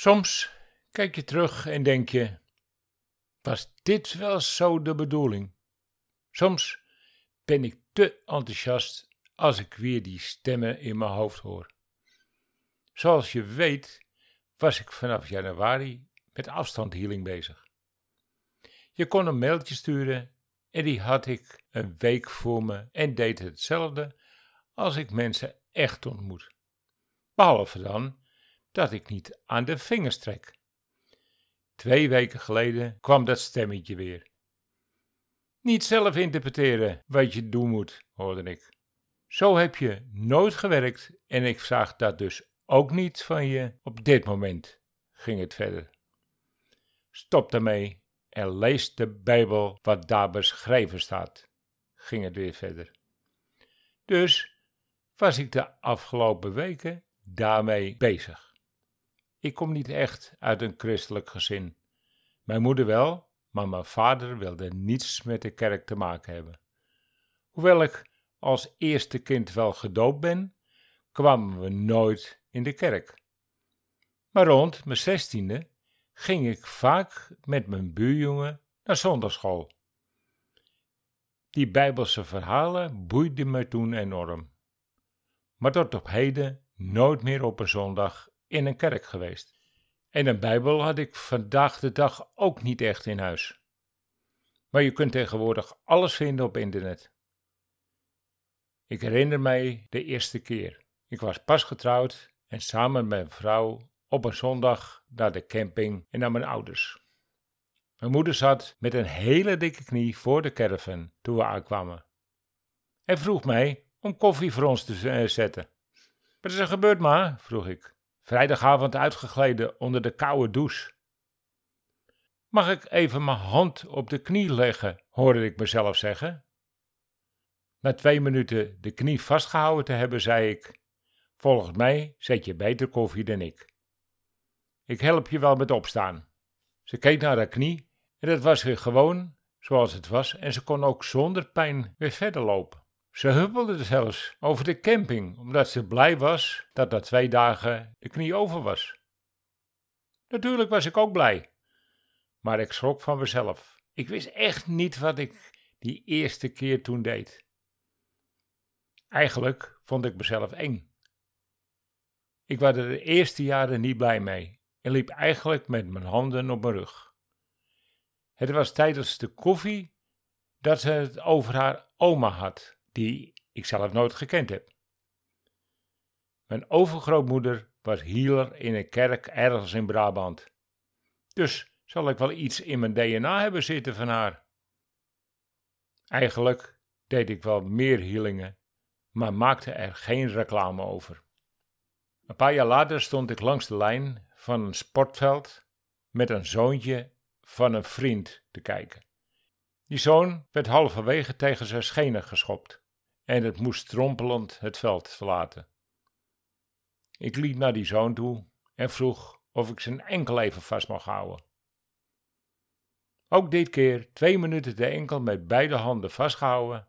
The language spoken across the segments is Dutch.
Soms kijk je terug en denk je: was dit wel zo de bedoeling? Soms ben ik te enthousiast als ik weer die stemmen in mijn hoofd hoor. Zoals je weet, was ik vanaf januari met afstandhealing bezig. Je kon een mailtje sturen en die had ik een week voor me en deed hetzelfde als ik mensen echt ontmoet. Behalve dan dat ik niet aan de vingers trek. Twee weken geleden kwam dat stemmetje weer. Niet zelf interpreteren wat je doen moet, hoorde ik. Zo heb je nooit gewerkt en ik vraag dat dus ook niet van je op dit moment, ging het verder. Stop daarmee en lees de Bijbel wat daar beschreven staat, ging het weer verder. Dus was ik de afgelopen weken daarmee bezig. Ik kom niet echt uit een christelijk gezin. Mijn moeder wel, maar mijn vader wilde niets met de kerk te maken hebben. Hoewel ik als eerste kind wel gedoopt ben, kwamen we nooit in de kerk. Maar rond mijn zestiende ging ik vaak met mijn buurjongen naar zondagschool. Die bijbelse verhalen boeiden me toen enorm. Maar tot op heden nooit meer op een zondag in een kerk geweest. En een Bijbel had ik vandaag de dag ook niet echt in huis. Maar je kunt tegenwoordig alles vinden op internet. Ik herinner mij de eerste keer. Ik was pas getrouwd en samen met mijn vrouw op een zondag naar de camping en naar mijn ouders. Mijn moeder zat met een hele dikke knie voor de caravan toen we aankwamen. En vroeg mij om koffie voor ons te eh, zetten. Wat is er gebeurd, ma? vroeg ik. Vrijdagavond uitgegleden onder de koude douche. Mag ik even mijn hand op de knie leggen? hoorde ik mezelf zeggen. Na twee minuten de knie vastgehouden te hebben, zei ik: Volgens mij zet je beter koffie dan ik. Ik help je wel met opstaan. Ze keek naar haar knie en het was weer gewoon zoals het was en ze kon ook zonder pijn weer verder lopen. Ze huppelde zelfs over de camping omdat ze blij was dat na twee dagen de knie over was. Natuurlijk was ik ook blij, maar ik schrok van mezelf. Ik wist echt niet wat ik die eerste keer toen deed. Eigenlijk vond ik mezelf eng. Ik was er de eerste jaren niet blij mee en liep eigenlijk met mijn handen op mijn rug. Het was tijdens de koffie dat ze het over haar oma had, die ik zelf nooit gekend heb. Mijn overgrootmoeder was healer in een kerk ergens in Brabant. Dus zal ik wel iets in mijn DNA hebben zitten van haar. Eigenlijk deed ik wel meer healingen maar maakte er geen reclame over. Een paar jaar later stond ik langs de lijn van een sportveld met een zoontje van een vriend te kijken. Die zoon werd halverwege tegen zijn schenen geschopt en het moest strompelend het veld verlaten. Ik liep naar die zoon toe en vroeg of ik zijn enkel even vast mag houden. Ook dit keer twee minuten de enkel met beide handen vastgehouden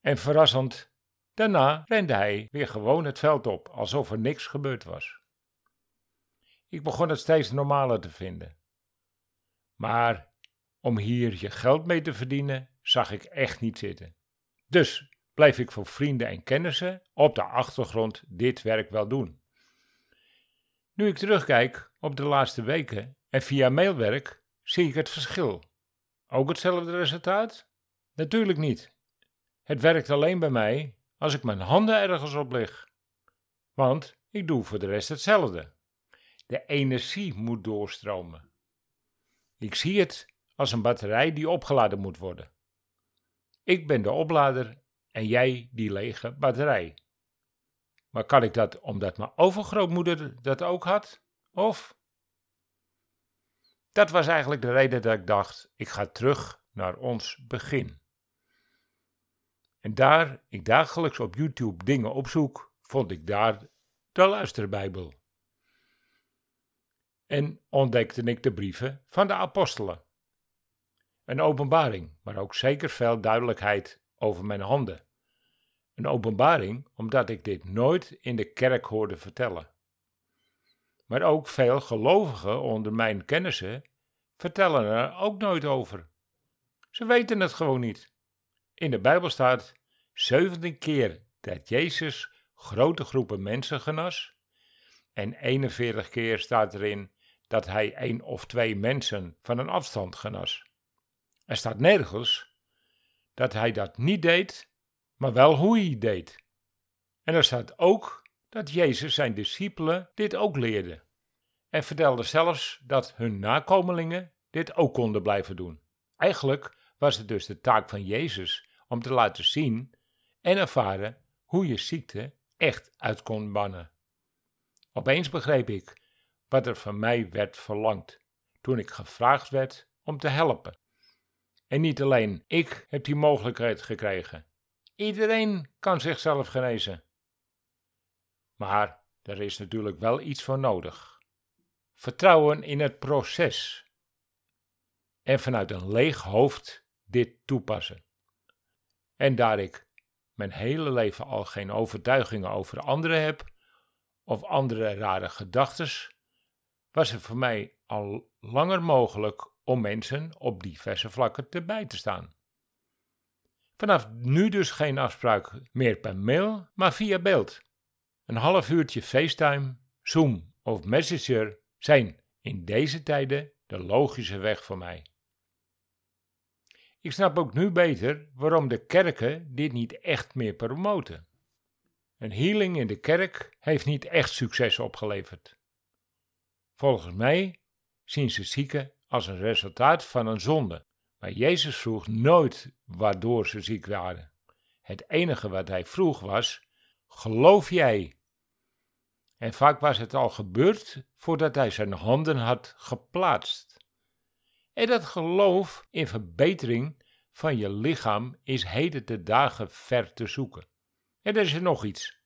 en verrassend Daarna rende hij weer gewoon het veld op, alsof er niks gebeurd was. Ik begon het steeds normaler te vinden. Maar om hier je geld mee te verdienen, zag ik echt niet zitten. Dus blijf ik voor vrienden en kennissen op de achtergrond dit werk wel doen. Nu ik terugkijk op de laatste weken en via mailwerk, zie ik het verschil. Ook hetzelfde resultaat? Natuurlijk niet. Het werkt alleen bij mij als ik mijn handen ergens op leg. Want ik doe voor de rest hetzelfde. De energie moet doorstromen. Ik zie het als een batterij die opgeladen moet worden. Ik ben de oplader en jij die lege batterij. Maar kan ik dat omdat mijn overgrootmoeder dat ook had? Of? Dat was eigenlijk de reden dat ik dacht: ik ga terug naar ons begin. En daar ik dagelijks op YouTube dingen opzoek, vond ik daar de luisterbijbel. En ontdekte ik de brieven van de apostelen. Een openbaring, maar ook zeker veel duidelijkheid over mijn handen. Een openbaring omdat ik dit nooit in de kerk hoorde vertellen. Maar ook veel gelovigen onder mijn kennissen vertellen er ook nooit over. Ze weten het gewoon niet. In de Bijbel staat 17 keer dat Jezus grote groepen mensen genas. En 41 keer staat erin dat hij één of twee mensen van een afstand genas. Er staat nergens dat hij dat niet deed, maar wel hoe hij deed. En er staat ook dat Jezus zijn discipelen dit ook leerde. En vertelde zelfs dat hun nakomelingen dit ook konden blijven doen. Eigenlijk was het dus de taak van Jezus om te laten zien en ervaren hoe je ziekte echt uit kon bannen. Opeens begreep ik wat er van mij werd verlangd toen ik gevraagd werd om te helpen. En niet alleen ik heb die mogelijkheid gekregen. Iedereen kan zichzelf genezen. Maar er is natuurlijk wel iets voor nodig. Vertrouwen in het proces. En vanuit een leeg hoofd dit toepassen. En daar ik mijn hele leven al geen overtuigingen over anderen heb, of andere rare gedachten, was het voor mij al langer mogelijk om mensen op diverse vlakken te bij te staan. Vanaf nu dus geen afspraak meer per mail, maar via beeld. Een half uurtje FaceTime, Zoom of Messenger zijn in deze tijden de logische weg voor mij. Ik snap ook nu beter waarom de kerken dit niet echt meer promoten. Een healing in de kerk heeft niet echt succes opgeleverd. Volgens mij zien ze zieken als een resultaat van een zonde, maar Jezus vroeg nooit waardoor ze ziek waren. Het enige wat hij vroeg was: geloof jij? En vaak was het al gebeurd voordat hij zijn handen had geplaatst. En dat geloof in verbetering van je lichaam is heden de dagen ver te zoeken. En er is er nog iets.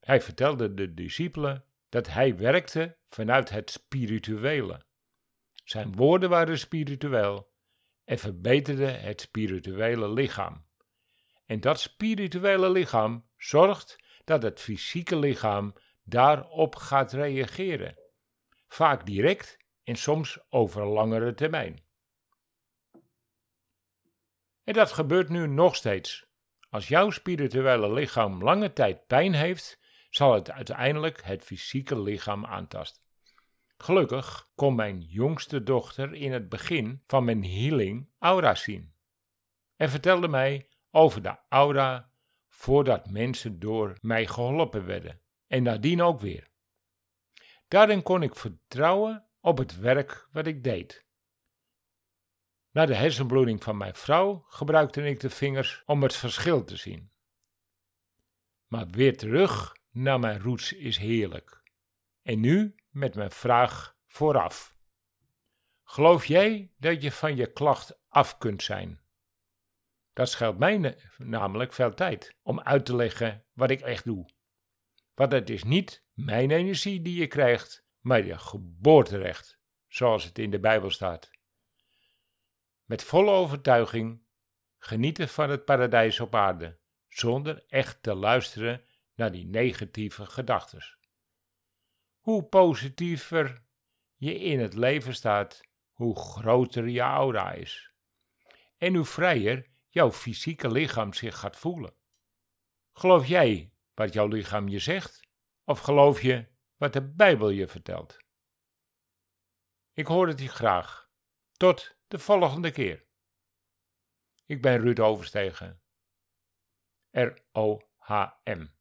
Hij vertelde de discipelen dat hij werkte vanuit het spirituele. Zijn woorden waren spiritueel en verbeterden het spirituele lichaam. En dat spirituele lichaam zorgt dat het fysieke lichaam daarop gaat reageren. Vaak direct en soms over langere termijn. En dat gebeurt nu nog steeds. Als jouw spirituele lichaam lange tijd pijn heeft, zal het uiteindelijk het fysieke lichaam aantasten. Gelukkig kon mijn jongste dochter in het begin van mijn healing aura zien en vertelde mij over de aura voordat mensen door mij geholpen werden en nadien ook weer. Daarin kon ik vertrouwen op het werk wat ik deed. Na de hersenbloeding van mijn vrouw gebruikte ik de vingers om het verschil te zien. Maar weer terug naar mijn roots is heerlijk. En nu met mijn vraag vooraf. Geloof jij dat je van je klacht af kunt zijn? Dat scheelt mij namelijk veel tijd om uit te leggen wat ik echt doe. Want het is niet mijn energie die je krijgt, maar je geboorterecht, zoals het in de Bijbel staat. Met volle overtuiging genieten van het paradijs op aarde, zonder echt te luisteren naar die negatieve gedachten. Hoe positiever je in het leven staat, hoe groter je aura is. En hoe vrijer jouw fysieke lichaam zich gaat voelen. Geloof jij wat jouw lichaam je zegt, of geloof je wat de Bijbel je vertelt? Ik hoor het je graag. Tot de volgende keer. Ik ben Ruud Overstegen. R-O-H-M.